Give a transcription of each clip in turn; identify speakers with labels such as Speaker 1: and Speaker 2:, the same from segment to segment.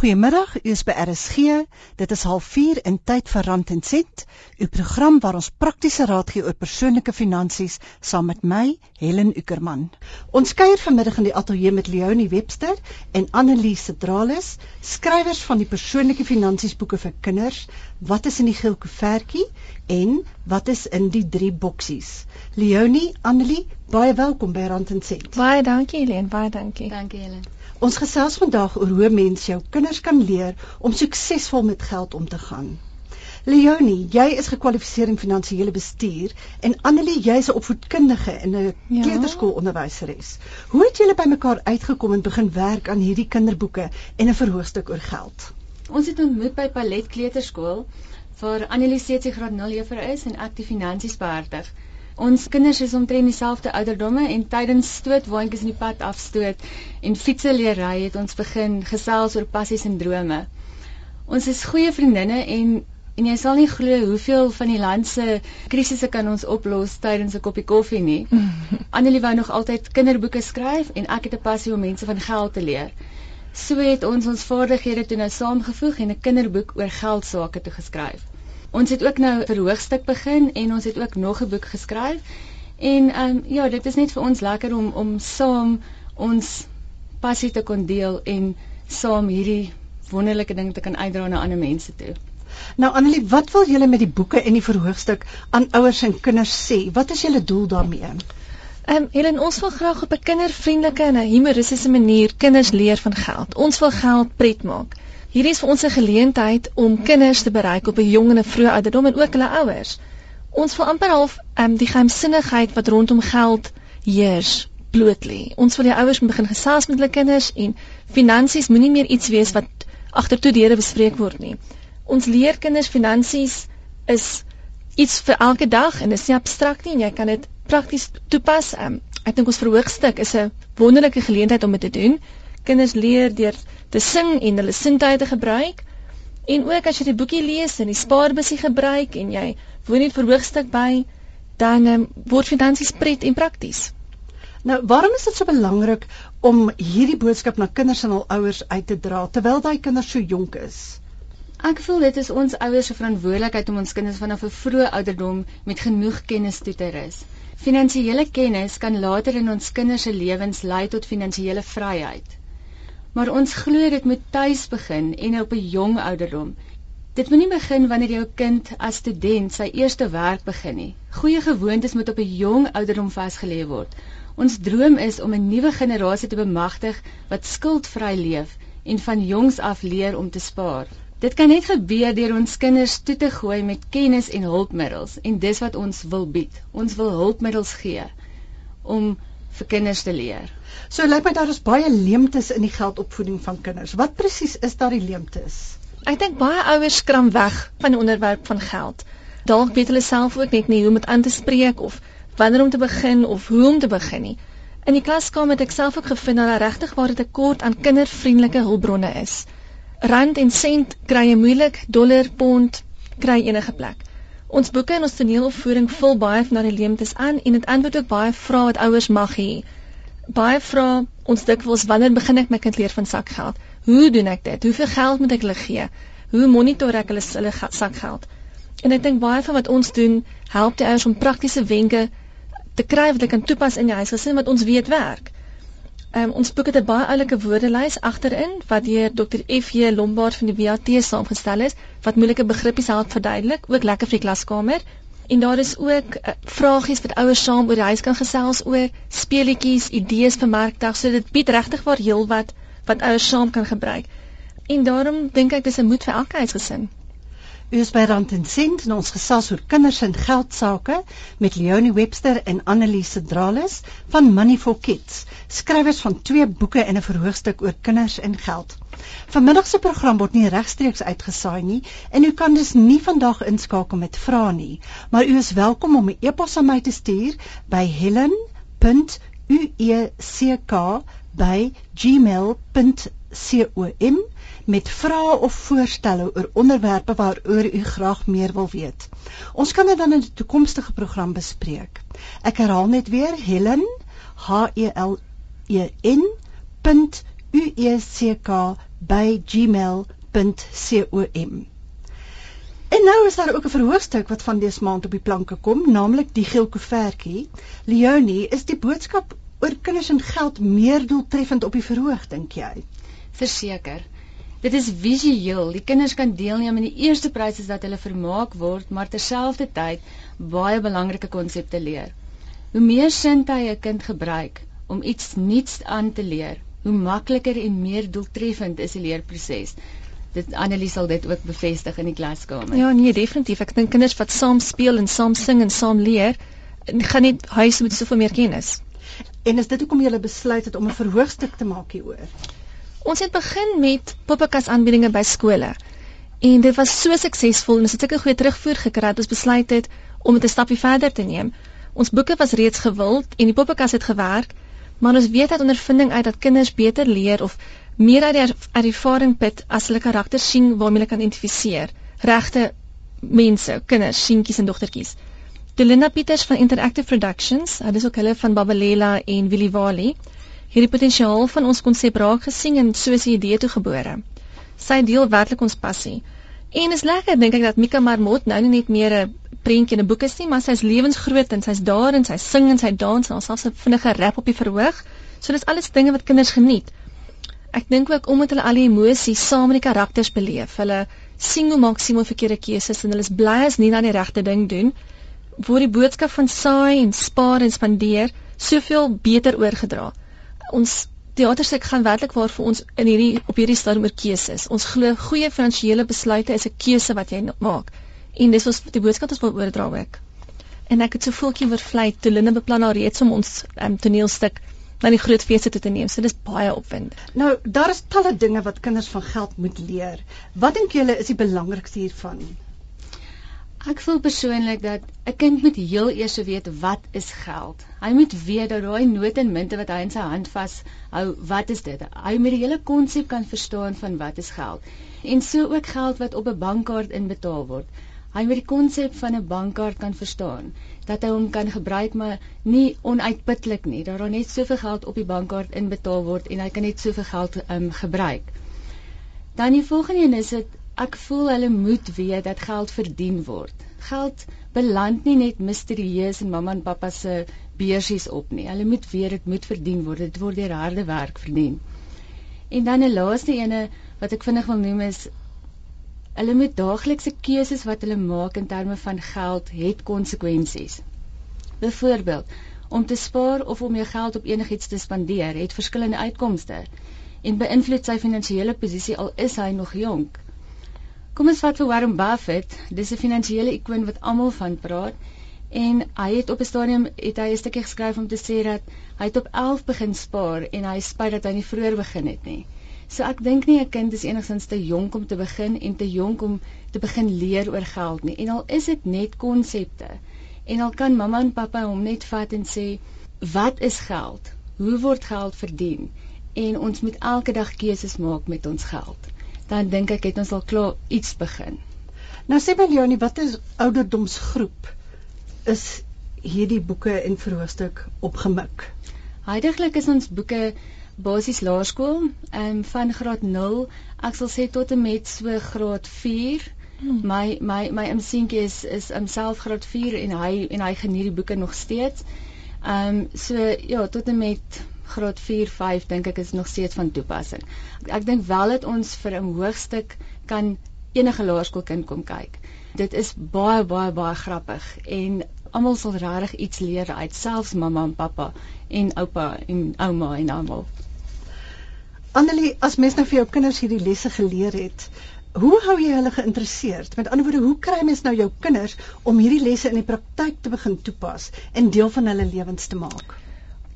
Speaker 1: Goeiemiddag, u is by RSG. Dit is 04:30 in tyd vir Rand en Sent, u program waar ons praktiese raad gee oor persoonlike finansies saam met my, Helen Ukerman. Ons kuier vanmiddag in die ateljee met Leonie Webster en Anneliese Drales, skrywers van die persoonlike finansies boeke vir kinders, Wat is in die geel koevertjie en Wat is in die drie boksies. Leonie, Annelie, baie welkom by Rand en Sent.
Speaker 2: Baie dankie Helen, baie dankie.
Speaker 3: Dankie Helen.
Speaker 1: Ons gesels vandag oor hoe mense jou kinders kan leer om suksesvol met geld om te gaan. Leonie, jy is gekwalifiseer in finansiële bestuur en Annelie, jy's 'n opvoedkundige en 'n ja. kleuterskoolonderwyseres. Hoe het julle bymekaar uitgekom en begin werk aan hierdie kinderboeke en 'n verhoogstuk oor geld?
Speaker 3: Ons het ontmoet by Palet Kleuterskool waar Annelie steeds die graad 0 juffrou is en ek die finansies beheer. Ons kinders is omtrent dieselfde ouderdomme en tydens stootwaandjies in die pad afstoot en fietsie leer ry het ons begin gesels oor passies en drome. Ons is goeie vriendinne en en jy sal nie glo hoeveel van die land se krisisse kan ons oplos tydens 'n koppie koffie nie. Annelie wou nog altyd kinderboeke skryf en ek het 'n passie om mense van geld te leer. So het ons ons vaardighede toe nou saamgevoeg en 'n kinderboek oor geld sake te geskryf. Ons het ook nou 'n verhoogstuk begin en ons het ook nog 'n boek geskryf. En ehm um, ja, dit is net vir ons lekker om om saam ons passie te kon deel en saam hierdie wonderlike ding te kan uitdra na ander mense toe.
Speaker 1: Nou Annelie, wat wil julle met die boeke en die verhoogstuk aan ouers en kinders sê? Wat is julle doel daarmee? Ehm
Speaker 2: um, Helen, ons wil graag op 'n kindervriendelike en 'n humoristiese manier kinders leer van geld. Ons wil geld pret maak. Hierdie is vir ons 'n geleentheid om kinders te bereik op 'n jong en 'n vroeë ouderdom en ook hulle ouers. Ons wil amper half um, die geheimsinnigheid wat rondom geld heers bloot lê. Ons wil die ouers begin gesels met hulle kinders en finansies moenie meer iets wees wat agter toe deure bespreek word nie. Ons leer kinders finansies is iets vir elke dag en dit is nie abstrakt nie en jy kan dit prakties toepas. Um, ek dink ons verhoogstuk is 'n wonderlike geleentheid om dit te doen. Kinders leer deur te sing en hulle sintuie te gebruik. En ook as jy die boekie lees en die spaarbusie gebruik en jy woon net verhoogstuk by, dan um, word finansies pret en prakties.
Speaker 1: Nou, waarom is dit so belangrik om hierdie boodskap na kinders en hul ouers uit te dra terwyl daai kinders so jonk is?
Speaker 3: Ek voel dit is ons ouers se verantwoordelikheid om ons kinders vanaf 'n vroeë ouderdom met genoeg kennis toe te rus. Finansiële kennis kan later in ons kinders se lewens lei tot finansiële vryheid. Maar ons glo dit moet tuis begin en op 'n jong ouderdom. Dit moenie begin wanneer jou kind as student sy eerste werk begin nie. Goeie gewoontes moet op 'n jong ouderdom vasgelê word. Ons droom is om 'n nuwe generasie te bemagtig wat skuldvry leef en van jongs af leer om te spaar. Dit kan net gebeur deur ons kinders toe te gooi met kennis en hulpmiddels en dis wat ons wil bied. Ons wil hulpmiddels gee om vir kinders te leer.
Speaker 1: So lyk my daar is baie leemtes in die geldopvoeding van kinders. Wat presies is daardie leemtes?
Speaker 2: Ek dink baie ouers skram weg van die onderwerp van geld. Dalk weet hulle self ook net nie hoe om dit aan te spreek of wanneer om te begin of hoe om te begin nie. In die klaskamer het ek self ook gevind dat daar regtig waar 'n tekort aan kindervriendelike hulpbronne is. Rand en sent kry jy moeilik, dollar, pond kry enige plek. Ons boeke en ons toneelopvoering vul baie van daardie leemtes aan en dit antwoord ook baie vrae wat ouers mag hê baie vra ons dikwels wanneer begin ek my kind leer van sakgeld? Hoe doen ek dit? Hoeveel geld moet ek hulle gee? Hoe monitor ek hulle hulle sakgeld? En ek dink baie van wat ons doen, help die ouers om praktiese wenke te kry wat hulle kan toepas in die huisgesin wat ons weet werk. Um, ons boek het 'n baie oulike woordelys agterin wat deur Dr. F.J. Lombard van die WAT saamgestel is wat moeilike begrippe help verduidelik, ook lekker vir die klaskamer. En daar is ook uh, vragies wat ouers saam oor die huis kan gesels oor, speletjies, idees vir markdag, so dit bied regtig waar heel wat wat ouers saam kan gebruik. En daarom dink ek dis 'n moed vir elke huisgesin.
Speaker 1: U is by Rand en Sent en ons gesels oor kinders en geld sake met Leonie Webster en Anneliese Drales van Money for Kids, skrywers van twee boeke en 'n verhoogstuk oor kinders en geld. Vanmiddag se program word nie regstreeks uitgesaai nie en u kan dus nie vandag inskakel met vrae nie, maar u is welkom om 'n e-pos aan my te stuur by helen.ueck@gmail.com met vrae of voorstelle oor onderwerpe waaroor u graag meer wil weet. Ons kan dit dan in 'n toekomstige program bespreek. Ek herhaal net weer helen h e l e n u e c k by gmail.com. En nou is daar ook 'n verhoogstuk wat van dese maand op die planke kom, naamlik die geel koevertjie. Leonie, is die boodskap oor kinders en geld meer doeltreffend op die verhoog dink jy?
Speaker 3: Verseker. Dit is visueel. Die kinders kan deelneem aan die eerste pryse dat hulle vermaak word, maar terselfdertyd baie belangrike konsepte leer. Hoe meer sintuie 'n kind gebruik om iets nuuts aan te leer, hoe makliker en meer doeltreffend is die leerproses dit Annelie sal dit ook bevestig in die klaskamer.
Speaker 2: Ja, nee, definitief. Ek dink kinders wat saam speel en saam sing en saam leer, gaan net huis met soveel meer kennis.
Speaker 1: En is dit hoekom jy besluit het om 'n verhoogstuk te maak hieroor?
Speaker 2: Ons het begin met poppekas aanbiedinge by skole. En dit was so suksesvol en ons het sulke goeie terugvoer gekry dat ons besluit het om dit 'n stapie verder te neem. Ons boeke was reeds gewild en die poppekas het gewerk, maar ons weet uit ondervinding uit dat kinders beter leer of meer uit die ervaring put as hulle karakters sien waarmee hulle kan identifiseer. Regte mense, kinders, seentjies en dogtertjies. Delinda Pieters van Interactive Productions, hulle is ook hulle van Babalela en Willie Wali, het die potensiaal van ons konsep raak gesien en soos 'n idee toegebore. Sy deel werklik ons passie. En is lekker dink ek dat Mika Marmot nou nie net meer 'n prentjie in 'n boek is nie, maar sy's lewensgroot en sy's daar en sy sing en sy dans en alselfs 'n vinnige rap op die verhoog. So dis alles dinge wat kinders geniet. Ek dink ook omdat hulle al die emosies saam met die karakters beleef. Hulle sien hoe maak Simon verkeerde keuses en hulle is bly as nie na die regte ding doen. Word die boodskap van saai en spaar en spandeer soveel beter oorgedra. Ons teaterstuk gaan werklik waar vir ons in hierdie op hierdie stadium oor keuses. Ons glo goeie finansiële besluite is 'n keuse wat jy maak. En dis ons die boodskap wat ons wil oordra ook. En ek het so voeltjie oor vlei toe Linda beplan haar reeds om ons um, toneelstuk na die groot feeste toe te neem. So dis baie opwindend.
Speaker 1: Nou, daar is talle dinge wat kinders van geld moet leer. Wat dink julle is die belangrikste hiervan?
Speaker 3: Ek voel persoonlik dat 'n kind moet heel eers weet wat is geld. Hy moet weet dat daai note en munte wat hy in sy hand vashou, wat is dit? Hy moet die hele konsep kan verstaan van wat is geld. En so ook geld wat op 'n bankkaart inbetaal word. Hy moet die konsep van 'n bankkaart kan verstaan dat hy hom kan gebruik maar nie onuitputlik nie. Daar daar net soveel geld op die bankkaart inbetaal word en hy kan net soveel geld um gebruik. Dan die volgende een is dit ek voel hulle moet weet dat geld verdien word. Geld beland nie net misterieus in mamma en pappa se beursies op nie. Hulle moet weet dit moet verdien word. Dit word deur harde werk verdien. En dan 'n laaste ene wat ek vinnig wil noem is Hulle moet daaglikse keuses wat hulle maak in terme van geld het konsekwensies. Byvoorbeeld, om te spaar of om jou geld op enigiets te spandeer, het verskillende uitkomste en beïnvloed sy finansiële posisie al is hy nog jonk. Kom ons vat vir Warren Buffett, dis 'n finansiële ikoon wat almal van praat en hy het op 'n stadium het hy 'n stukkie geskryf om te sê dat hy het op 11 begin spaar en hy spyt dat hy nie vroeër begin het nie. So ek dink nie 'n kind is enigstens te jonk om te begin en te jonk om te begin leer oor geld nie. En al is dit net konsepte. En al kan mamma en pappa hom net vat en sê, "Wat is geld? Hoe word geld verdien?" En ons moet elke dag keuses maak met ons geld. Dan dink ek het ons al klaar iets begin.
Speaker 1: Nou sê Leonie, wat is ouderdomsgroep? Is hierdie boeke en verhoofstuk opgemik?
Speaker 3: Heidiglik is ons boeke basies laerskool, ehm um, van graad 0, ek sal sê tot en met so graad 4. Hmm. My my my imseentjie is is homself graad 4 en hy en hy geniet die boeke nog steeds. Ehm um, so ja, tot en met graad 4, 5 dink ek is nog steeds van toepassing. Ek, dink wel dat ons vir 'n hoogstuk kan enige laerskoolkind kom kyk. Dit is baie baie baie grappig en almal sal regtig iets leer uit selfs mamma en pappa en oupa en ouma en almal.
Speaker 1: Annelie, as mens nou vir jou kinders hierdie lesse geleer het, hoe hou jy hulle geïnteresseerd? Met ander woorde, hoe kry mens nou jou kinders om hierdie lesse in die praktyk te begin toepas en deel van hulle lewens te maak?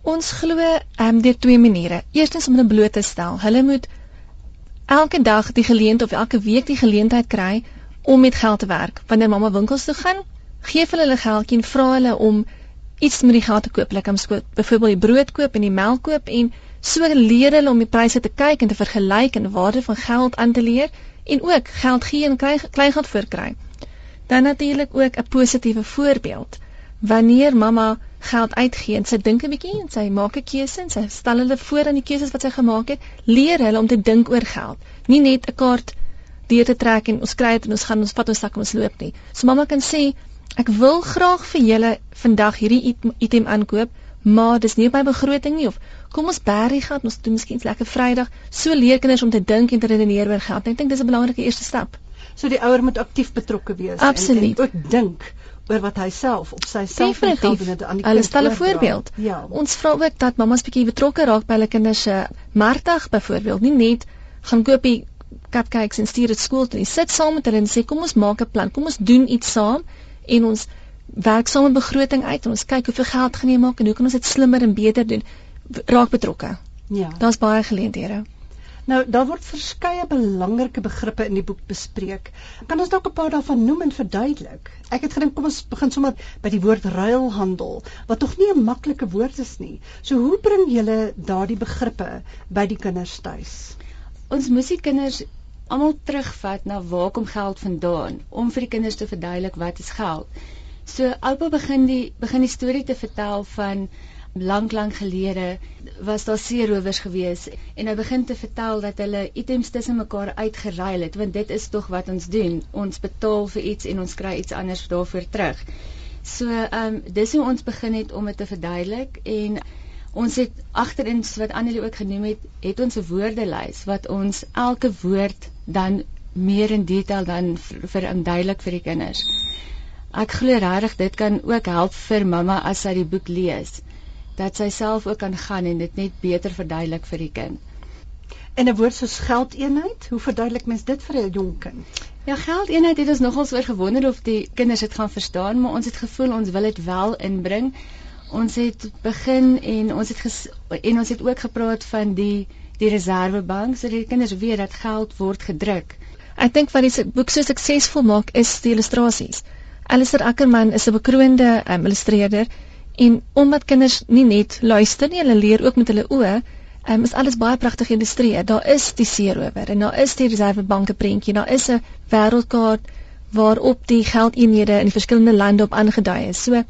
Speaker 2: Ons glo ehm um, deur twee maniere. Eerstens om hulle bloot te stel. Hulle moet elke dag die geleentheid of elke week die geleentheid kry om met geld te werk. Wanneer mamma winkels toe gaan, gee hulle hulle geldjie en vra hulle om iets met die geld te koop, like om byvoorbeeld die brood koop en die melk koop en So leer hulle om die pryse te kyk en te vergelyk en waarde van geld aan te leer en ook geld gee en kry kleingeld voorkry. Dan natuurlik ook 'n positiewe voorbeeld. Wanneer mamma geld uitgee en sy dink 'n bietjie en sy maak 'n keuse en sy stel hulle voor aan die keuses wat sy gemaak het, leer hulle om te dink oor geld. Nie net 'n kaart deur te trek en ons kry dit en ons gaan ons vat ons sak en ons loop nie. So mamma kan sê, ek wil graag vir julle vandag hierdie item aankoop, maar dis nie op my begroting nie of kom ons berry geld, ons doen miskien 'n lekker Vrydag. So leer kinders om te dink en te redeneer oor geld. Ek dink dis 'n belangrike eerste stap.
Speaker 1: So die ouer moet aktief betrokke wees
Speaker 2: Absoluut.
Speaker 1: en, en ook dink oor wat hy self op sy self
Speaker 2: en geld doen aan die Hulle stel 'n voorbeeld.
Speaker 1: Ja.
Speaker 2: Ons vra ook dat mammas bietjie betrokke raak by hulle kinders se markdag byvoorbeeld, nie net gaan koop die cupcakes en stuur dit skool toe nie. Sit saam met hulle en sê kom ons maak 'n plan. Kom ons doen iets saam en ons werk saam 'n begroting uit en ons kyk hoeveel geld gaan jy maak en hoe kan ons dit slimmer en beter doen. Raak betrokke.
Speaker 1: Ja.
Speaker 2: Daar's baie geleenthede.
Speaker 1: Nou, daar word verskeie belangrike begrippe in die boek bespreek. Kan ons dalk 'n paar daarvan noem en verduidelik? Ek het gedink kom ons begin sommer by die woord ruilhandel, wat tog nie 'n maklike woord is nie. So hoe bring julle daardie begrippe by die kinders tuis?
Speaker 3: Ons moet die kinders almal terugvat na waar kom geld vandaan om vir die kinders te verduidelik wat is geld. So oupa begin die begin die storie te vertel van lank lank gelede was daar seerowers gewees en hy begin te vertel dat hulle items tussen mekaar uitgeruil het want dit is tog wat ons doen. Ons betaal vir iets en ons kry iets anders daarvoor terug. So ehm um, dis hoe ons begin het om dit te verduidelik en ons het agterin wat Annelie ook genoem het het ons 'n woordelys wat ons elke woord dan meer in detail dan verduidelik vir die kinders. Ek glo regtig dit kan ook help vir mamma as sy die boek lees dat sy self ook kan gaan en dit net beter verduidelik vir die kind.
Speaker 1: En 'n woord soos geldeenheid, hoe verduidelik mens dit vir 'n jong kind?
Speaker 3: Ja, geldeenheid het ons nogals oor gewonder of die kinders dit gaan verstaan, maar ons het gevoel ons wil dit wel inbring. Ons het begin en ons het ges, en ons het ook gepraat van die die reservebank sodat die kinders weet dat geld word gedruk.
Speaker 2: Ek dink wat die boek so suksesvol maak is die illustrasies. Alistair Ackerman is 'n bekroonde um, illustreerder En omdat kinders nie net luister nie, hulle leer ook met hulle oë, um, is alles baie pragtig geïllustreer. Daar is die seerower en daar is die reservebanke prentjie, daar is 'n wêreldkaart waarop die geldeenhede in die verskillende lande op aangedui is. So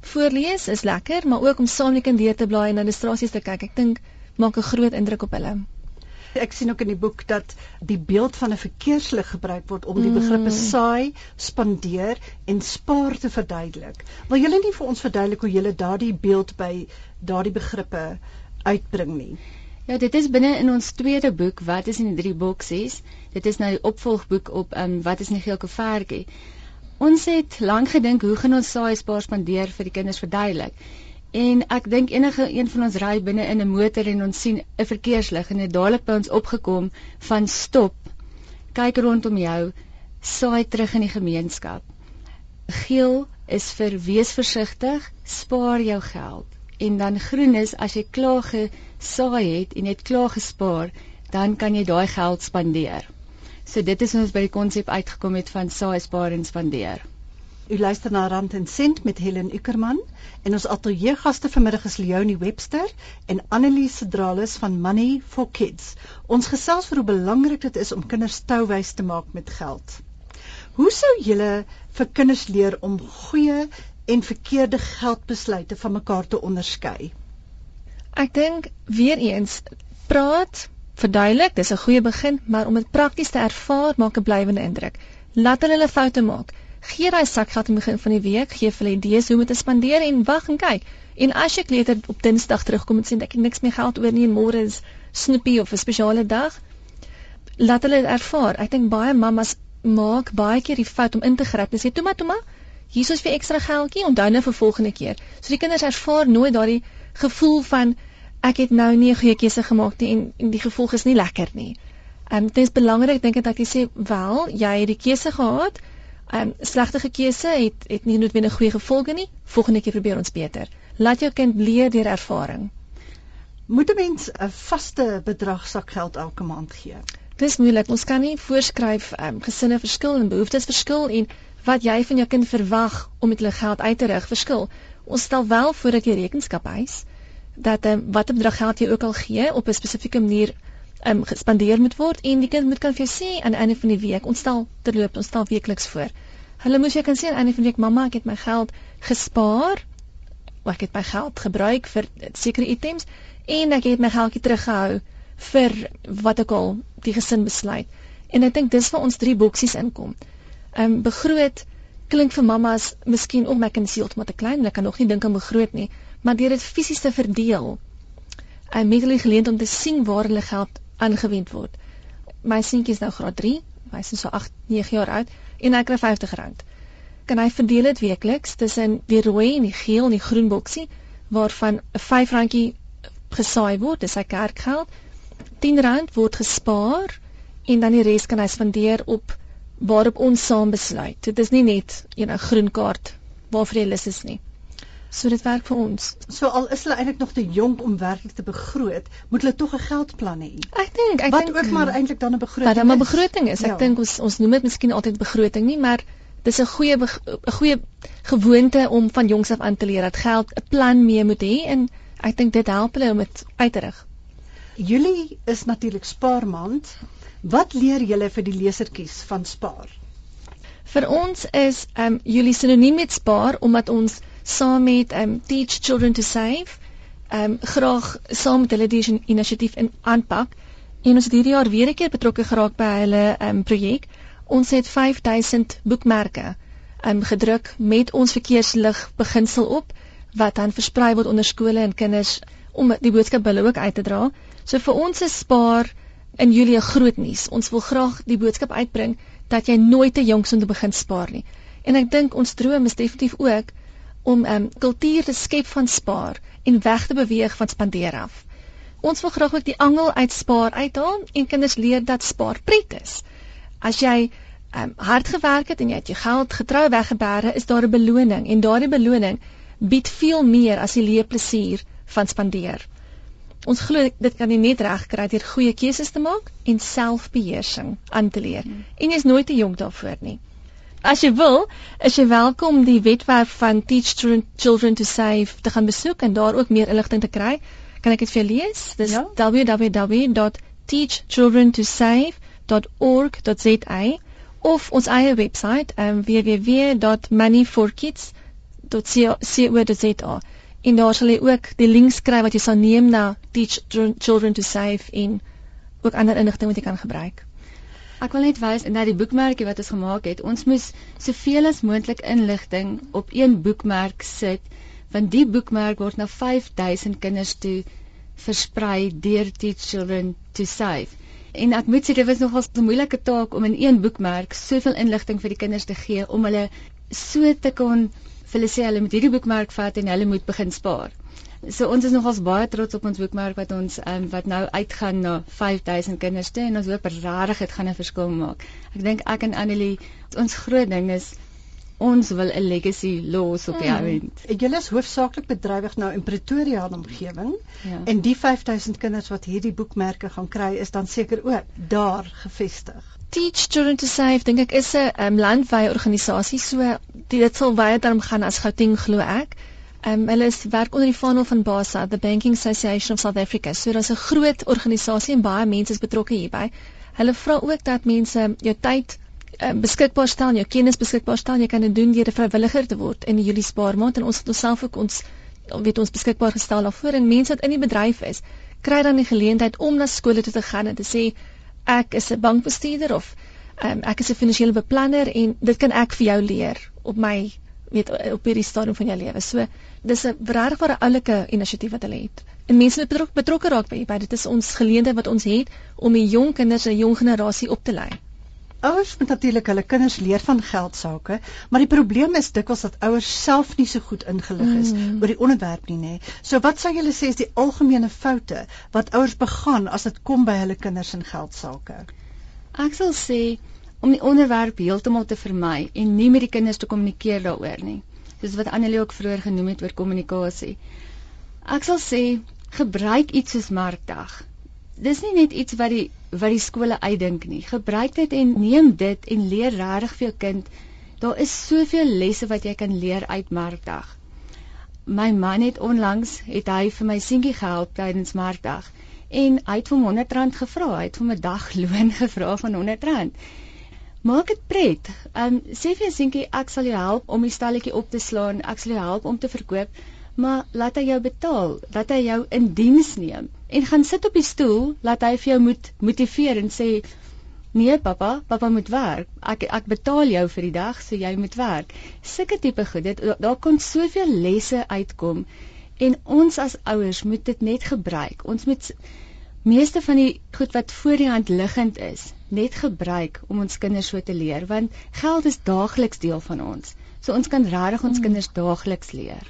Speaker 2: voorlees is lekker, maar ook om saam die kind deur te blaai en illustrasies te kyk. Ek dink maak 'n groot indruk op hulle.
Speaker 1: Ek sien ook in die boek dat die beeld van 'n verkeerslig gebruik word om die begrippe mm. saai, spandeer en spaar te verduidelik. Wil julle nie vir ons verduidelik hoe julle daardie beeld by daardie begrippe uitbring nie?
Speaker 3: Ja, dit is binne in ons tweede boek, wat is in die drie boksies? Dit is nou die opvolgboek op um, wat is in die geel koevertjie. Ons het lank gedink hoe gaan ons saai, spaar, spandeer vir die kinders verduidelik? En ek dink enige een van ons ry binne in 'n motor en ons sien 'n verkeerslig en dit dadelik by ons opgekom van stop. Kyk rondom jou, saai terug in die gemeenskap. Geel is vir wees versigtig, spaar jou geld. En dan groen is as jy klaar gesaai het en net klaar gespaar, dan kan jy daai geld spandeer. So dit is ons by die konsep uitgekom het van saai, spaar en spandeer.
Speaker 1: U luister na Rand en Sent met Helen Ukerman en ons ateljee gaste vanmiddag is Leonie Webster en Anneliese Dralis van Money for Kids. Ons gesels oor hoe belangrik dit is om kinders touwys te maak met geld. Hoe sou julle vir kinders leer om goeie en verkeerde geldbesluite van mekaar te onderskei?
Speaker 2: Ek dink weer eens praat, verduidelik, dis 'n goeie begin, maar om dit prakties te ervaar maak 'n blywende indruk. Laat hulle foute maak gee daai sakgeld aan die begin van die week, gee vir hulle idees hoe om dit te spandeer en wag en kyk. En as jy kleuter op Dinsdag terugkom en sê ek het niks meer geld oor nie en môre is snoepie of 'n spesiale dag, laat hulle ervaar. Ek dink baie mammas maak baie keer die fout om in te gryp en sê toe maar toe maar hier is vir ekstra geldjie onthou nou vir volgende keer. So die kinders ervaar nooit daardie gevoel van ek het nou nie 'n goeie keuse gemaak nie en, en die gevolg is nie lekker nie. Ehm um, dit is belangrik dink ek dat jy sê wel, jy het die keuse gehad, ehm um, slegte keuse het het nie noodwendig goeie gevolge nie. Volgende keer probeer ons beter. Laat jou kind leer deur ervaring.
Speaker 1: Moet 'n mens 'n vaste bedrag sakgeld elke maand gee?
Speaker 2: Dis moeilik. Ons kan nie voorskryf ehm um, gesinne verskil en behoeftes verskil en wat jy van jou kind verwag om met hulle geld uit te rig verskil. Ons stel wel voor dat jy rekenskap eis dat um, watter bedrag geld jy ook al gee op 'n spesifieke manier um, gespandeer moet word en die kind moet kan vir jou sê aan die einde van die week ons stel terloop ons stel weekliks voor. Hulle moes jy kan sê aan die einde van die week mamma ek het my geld gespaar ek het my geld gebruik vir sekere items en ek het my geldjie teruggehou vir wat ek al die gesin besluit. En ek dink dis waar ons drie boksies inkom. Ehm um, begroot klink vir mammas miskien ook my kind se heeltemal te klein, hulle kan nog nie dink aan begroot nie, maar deur dit fisies te verdeel, en met hulle geleent om te sien waar hulle geld aangewend word. My seentjie is nou graad 3, hy is so 8, 9 jaar oud en hy kry R50. Kan hy verdeel dit weekliks tussen die rooi en die geel en die groen boksie waarvan 'n R5 gesaai word, dis sy kerkgeld. R10 word gespaar en dan die res kan hy spandeer op waarop ons saam besluit. Dit is nie net 'n you know, groen kaart waarvoor jy lus is nie. So dit werk vir ons.
Speaker 1: So al is hulle eintlik nog te jonk om werklik te begroot, moet hulle tog 'n geldplan hê.
Speaker 2: Ek dink ek
Speaker 1: Wat
Speaker 2: denk,
Speaker 1: ook maar eintlik dan 'n begroting.
Speaker 2: Wat dan 'n begroting is. Ek
Speaker 1: Ja.
Speaker 2: dink ons ons noem dit miskien altyd begroting nie, maar dis 'n goeie 'n goeie gewoonte om van jongs af aan te leer dat geld 'n plan mee moet hê en ek dink dit help hulle om dit uit te rig.
Speaker 1: Julie is natuurlik spaarmaand. Wat leer julle vir die lesertjies van spaar?
Speaker 2: Vir ons is ehm um, Julie sinoniem met spaar omdat ons saam met ehm um, Teach Children to Save ehm um, graag saam met hulle die inisiatief in aanpak en ons het hierdie jaar weer 'n keer betrokke geraak by hulle ehm um, projek. Ons het 5000 boekmerke ehm um, gedruk met ons verkeerslig beginsel op wat dan versprei word onder skole en kinders om die boodskap hulle ook uit te dra. So vir ons is spaar in Julie groot nuus. Ons wil graag die boodskap uitbring dat jy nooit te jonk is om te begin spaar nie. En ek dink ons droom is definitief ook om 'n um, kultuur te skep van spaar en weg te beweeg van spandeer af. Ons wil graag ook die angel uit spaar uithaal en kinders leer dat spaar pret is. As jy um, hard gewerk het en jy het jou geld getrou weggeberge, is daar 'n beloning en daardie beloning bied veel meer as die leë plesier van spandeer. Ons glo dit kan jy net regkry deur goeie keuses te maak en selfbeheersing aan te leer. Hmm. En jy is nooit te jonk daarvoor nie. As jy wil, is jy welkom om die webwerf van Teach Children to Save te gaan besoek en daar ook meer inligting te kry. Kan ek dit vir jou lees? Dis ja? www.teachchildrentosave.org.za of ons eie webwerf um, www.moneyforkids.co.za en daar sal jy ook die links kry wat jy sal neem na Teach Children to Save en ook ander inligting wat jy kan gebruik.
Speaker 3: Ek wil net wys na die boekmerkie wat ons gemaak het. Ons moes soveel as moontlik inligting op een boekmerk sit want die boekmerk word na 5000 kinders toe versprei deur Teach Children to Save. En ek moet sê dit was nogal 'n moeilike taak om in een boekmerk soveel inligting vir die kinders te gee om hulle so te kon vir hulle sê hulle moet hierdie boekmerk vat en hulle moet begin spaar. So ons is nogals baie trots op ons boekmerk wat ons um, wat nou uitgaan na 5000 kinders toe en ons hoop regtig dit gaan 'n verskil maak. Ek dink ek en Annelie ons groot ding is ons wil 'n legacy los op die hmm. ouend.
Speaker 1: Julle is hoofsaaklik bedrywig nou in Pretoria en omgewing. Ja. En die 5000 kinders wat hierdie boekmerke gaan kry is dan seker ook daar gevestig.
Speaker 2: Teach Children to Save dink ek is 'n um, landwyse organisasie so dit sal baie daarom gaan as Gauteng glo ek. Ehm um, hulle is werk onder die vaandel van BASA, the Banking Association of South Africa. So daar's 'n groot organisasie en baie mense is betrokke hierby. Hulle vra ook dat mense jou tyd uh, beskikbaar stel, jou kennis beskikbaar stel. Jy kan dit doen deur 'n vrywilliger te word in die Julie spaarmaand en ons het onsself ook ons weet ons beskikbaar gestel daarvoor en mense wat in die bedryf is, kry dan die geleentheid om na skole toe te gaan en te sê ek is 'n bankbestuurder of um, ek is 'n finansiële beplanner en dit kan ek vir jou leer op my weet op hierdie stadium van jou lewe. So dis 'n regtig ware oulike inisiatief wat hulle het. En mense moet betrokke betrokke raak by by dit is ons geleentheid wat ons het om die jong kinders en jong generasie op te lei.
Speaker 1: Ouers moet natuurlik hulle kinders leer van geld sake, maar die probleem is dikwels dat ouers self nie so goed ingelig is mm. oor die onderwerp nie, nê. So wat sou julle sê is die algemene foute wat ouers begaan as dit kom by hulle kinders en geld sake?
Speaker 3: Ek sal sê om die onderwerp heeltemal te vermy en nie met die kinders te kommunikeer daaroor nie. Soos wat Annelie ook vroeër genoem het oor kommunikasie. Ek sal sê gebruik iets soos Markdag. Dis nie net iets wat die wat die skole uitdink nie. Gebruik dit en neem dit en leer regtig vir jou kind. Daar is soveel lesse wat jy kan leer uit Markdag. My man het onlangs het hy vir my seentjie gehelp tydens Markdag en hy het hom R100 gevra. Hy het hom 'n dagloon gevra van R100. Maak dit pret. Ehm um, sê vir jou seentjie ek sal jou help om die stalletjie op te slaan. Ek sal jou help om te verkoop maar laat hy jou betaal, laat hy jou in diens neem en gaan sit op die stoel, laat hy vir jou moet motiveer en sê Nee pappa, pappa moet werk. Ek ek betaal jou vir die dag, so jy moet werk. Sulke tipe goed, dit daar kon soveel lesse uitkom en ons as ouers moet dit net gebruik. Ons moet meeste van die goed wat voor die hand liggend is, net gebruik om ons kinders so te leer want geld is daagliks deel van ons. So ons kan regtig ons hmm. kinders daagliks leer.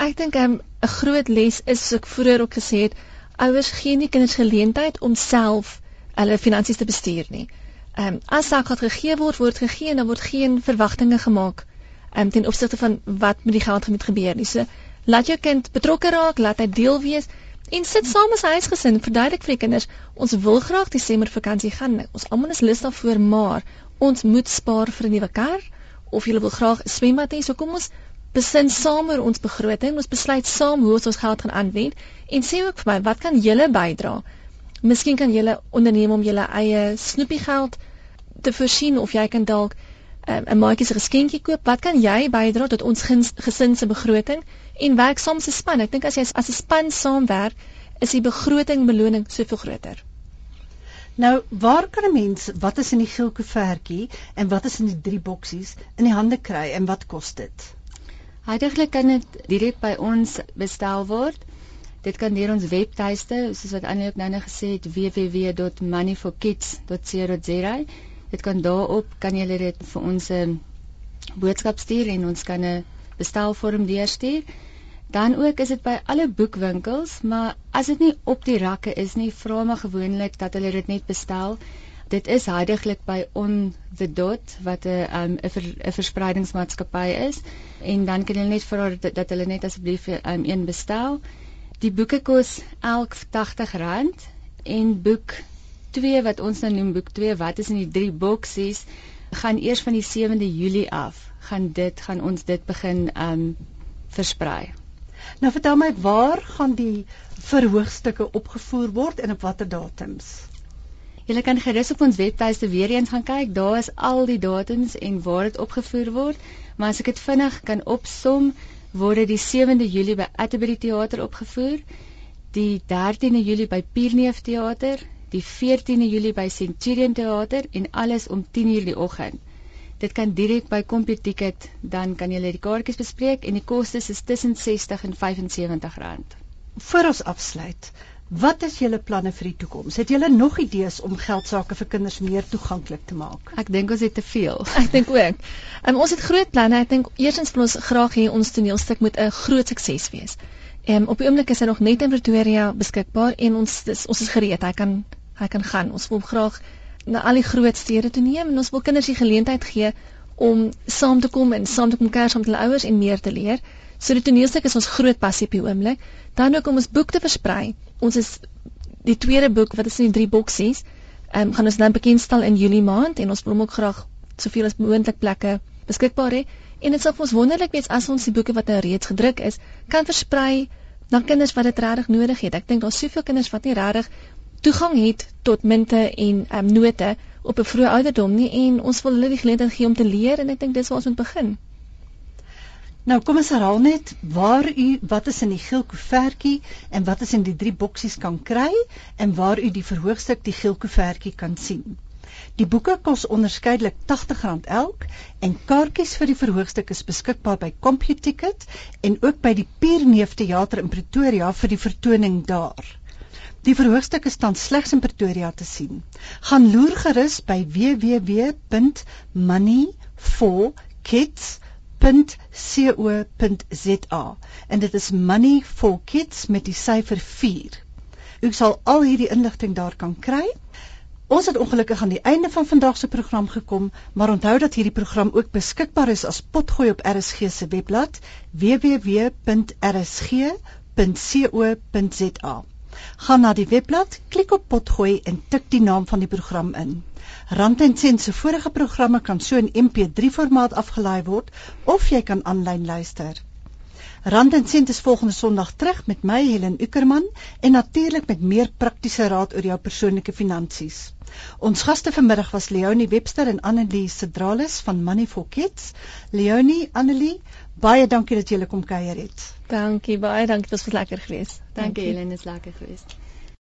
Speaker 2: Ek dink ehm, 'n um, groot les is soos ek vroeër ook gesê het, ouers gee nie kinders geleentheid om self hulle finansies te bestuur nie. Ehm um, as saak wat gegee word, word gegee en dan word geen verwagtinge gemaak ehm um, ten opsigte van wat met die geld moet gebeur nie. So laat jou kind betrokke raak, laat hy deel wees en sit saam as huisgesin, verduidelik vir die kinders, ons wil graag die somervakansie gaan. Ons almal is lus daarvoor, maar ons moet spaar vir 'n nuwe kar of jy wil graag 'n swembad hê. So kom ons besin saam oor ons begroting. Ons besluit saam hoe ons ons geld gaan aanwend en sê ook vir my, wat kan julle bydra? Miskien kan jy onderneem om jou eie snoepiegeld te voorsien of jy kan dalk um, 'n maatjie se geskenkie koop. Wat kan jy bydra tot ons gesin se begroting en werk saam 'n span? Ek dink as jy as 'n span saamwerk, is die begroting beloning soveel groter.
Speaker 1: Nou, waar kan 'n mens wat is in die geelkoevertjie en wat is in die drie boksies in die hande kry en wat kos dit?
Speaker 3: Heidiglik kan dit direk by ons bestel word. Dit kan deur ons webtuiste, soos wat Annie ook nou net gesê het, www.moneyforkids.co.za. Dit kan daarop kan jy dit vir ons 'n ehm, boodskap stuur en ons kan 'n bestelvorm deurstuur. Dan ook is dit by alle boekwinkels, maar as dit nie op die rakke is nie, vra maar gewoonlik dat hulle dit net bestel. Dit is heidiglik by On the Dot wat 'n 'n um, ver, verspreidingsmaatskappy is en dan kan jy net vra dat, dat hulle net asseblief um, een bestel. Die boeke kos elk R80 en boek 2 wat ons nou noem boek 2 wat is in die drie boksies gaan eers van die 7de Julie af gaan dit gaan ons dit begin um versprei.
Speaker 1: Nou vertel my waar gaan die verhoogstukke opgevoer word en op watter datums?
Speaker 3: Jy kan gerus op ons webtuiste weer eens gaan kyk. Daar is al die datums en waar dit opgevoer word. Maar as ek dit vinnig kan opsom, word die 7de Julie by Atterbury Theater opgevoer, die 13de Julie by Pierneef Theater, die 14de Julie by Centurion Theater en alles om 10:00 die oggend. Dit kan direk by CompuTicket, dan kan jy die kaartjies bespreek en die kostes is tussen 60 en 75 rand.
Speaker 1: Voor ons afsluit, Wat is julle planne vir die toekoms? Het julle nog idees om geldsaake vir kinders meer toeganklik te maak?
Speaker 3: Ek dink ons het te veel.
Speaker 2: Ek dink ook. Um, ons het groot planne. Ek dink eerstens wil ons graag hê ons toneelstuk moet 'n groot sukses wees. Ehm um, op die oomblik is hy nog net in Pretoria beskikbaar en ons is, ons is gereed. Hy kan hy kan gaan. Ons wil graag na al die groot stede toe neem en ons wil kinders die geleentheid gee om saam te kom en saam te kom kuier saam met hulle ouers en meer te leer. So die toneelstuk is ons groot passie op die oomblik. Dan ook om ons boek te versprei ons is die tweede boek wat is in die drie boksies. Ehm um, gaan ons nou bekendstel in Julie maand en ons wil hom ook graag soveel as moontlik plekke beskikbaar hê. En dit sal vir ons wonderlik wees as ons die boeke wat nou reeds gedruk is, kan versprei na kinders wat dit regtig nodig het. Ek dink daar's soveel kinders wat nie regtig toegang het tot munte en um, note op 'n vroeë ouderdom nie en ons wil hulle die geleentheid gee om te leer en ek dink dis waar ons moet begin.
Speaker 1: Nou kom ons herhaal net waar u wat is in die geel koevertjie en wat is in die drie boksies kan kry en waar u die verhoogstuk die geel koevertjie kan sien. Die boeke kos onderskeidelik R80 elk en kaartjies vir die verhoogstuk is beskikbaar by CompuTicket en ook by die Pierneef Theater in Pretoria vir die vertoning daar. Die verhoogstukke staan slegs in Pretoria te sien. Gaan loer gerus by www.money4kids.com www.co.za en dit is money for kids met die syfer 4. U sal al hierdie inligting daar kan kry. Ons het ongelukkig aan die einde van vandag se program gekom, maar onthou dat hierdie program ook beskikbaar is as potgooi op RSG se webblad www.rsg.co.za. Gaan na die webblad, klik op potgooi en tik die naam van die program in. Rand en Sent se vorige programme kan so in MP3 formaat afgelaai word of jy kan aanlyn luister. Rand en Sent is volgende Sondag terug met my Helen Ukerman en natuurlik met meer praktiese raad oor jou persoonlike finansies. Ons gaste vanmiddag was Leonie Webster en Annelie Sedralis van Money for Kids. Leonie, Annelie, Baie dankie dat jy kom kuier het.
Speaker 2: Dankie, baie dankie. Dit was lekker geweest.
Speaker 3: Dankie, dankie. Helen, is lekker geweest.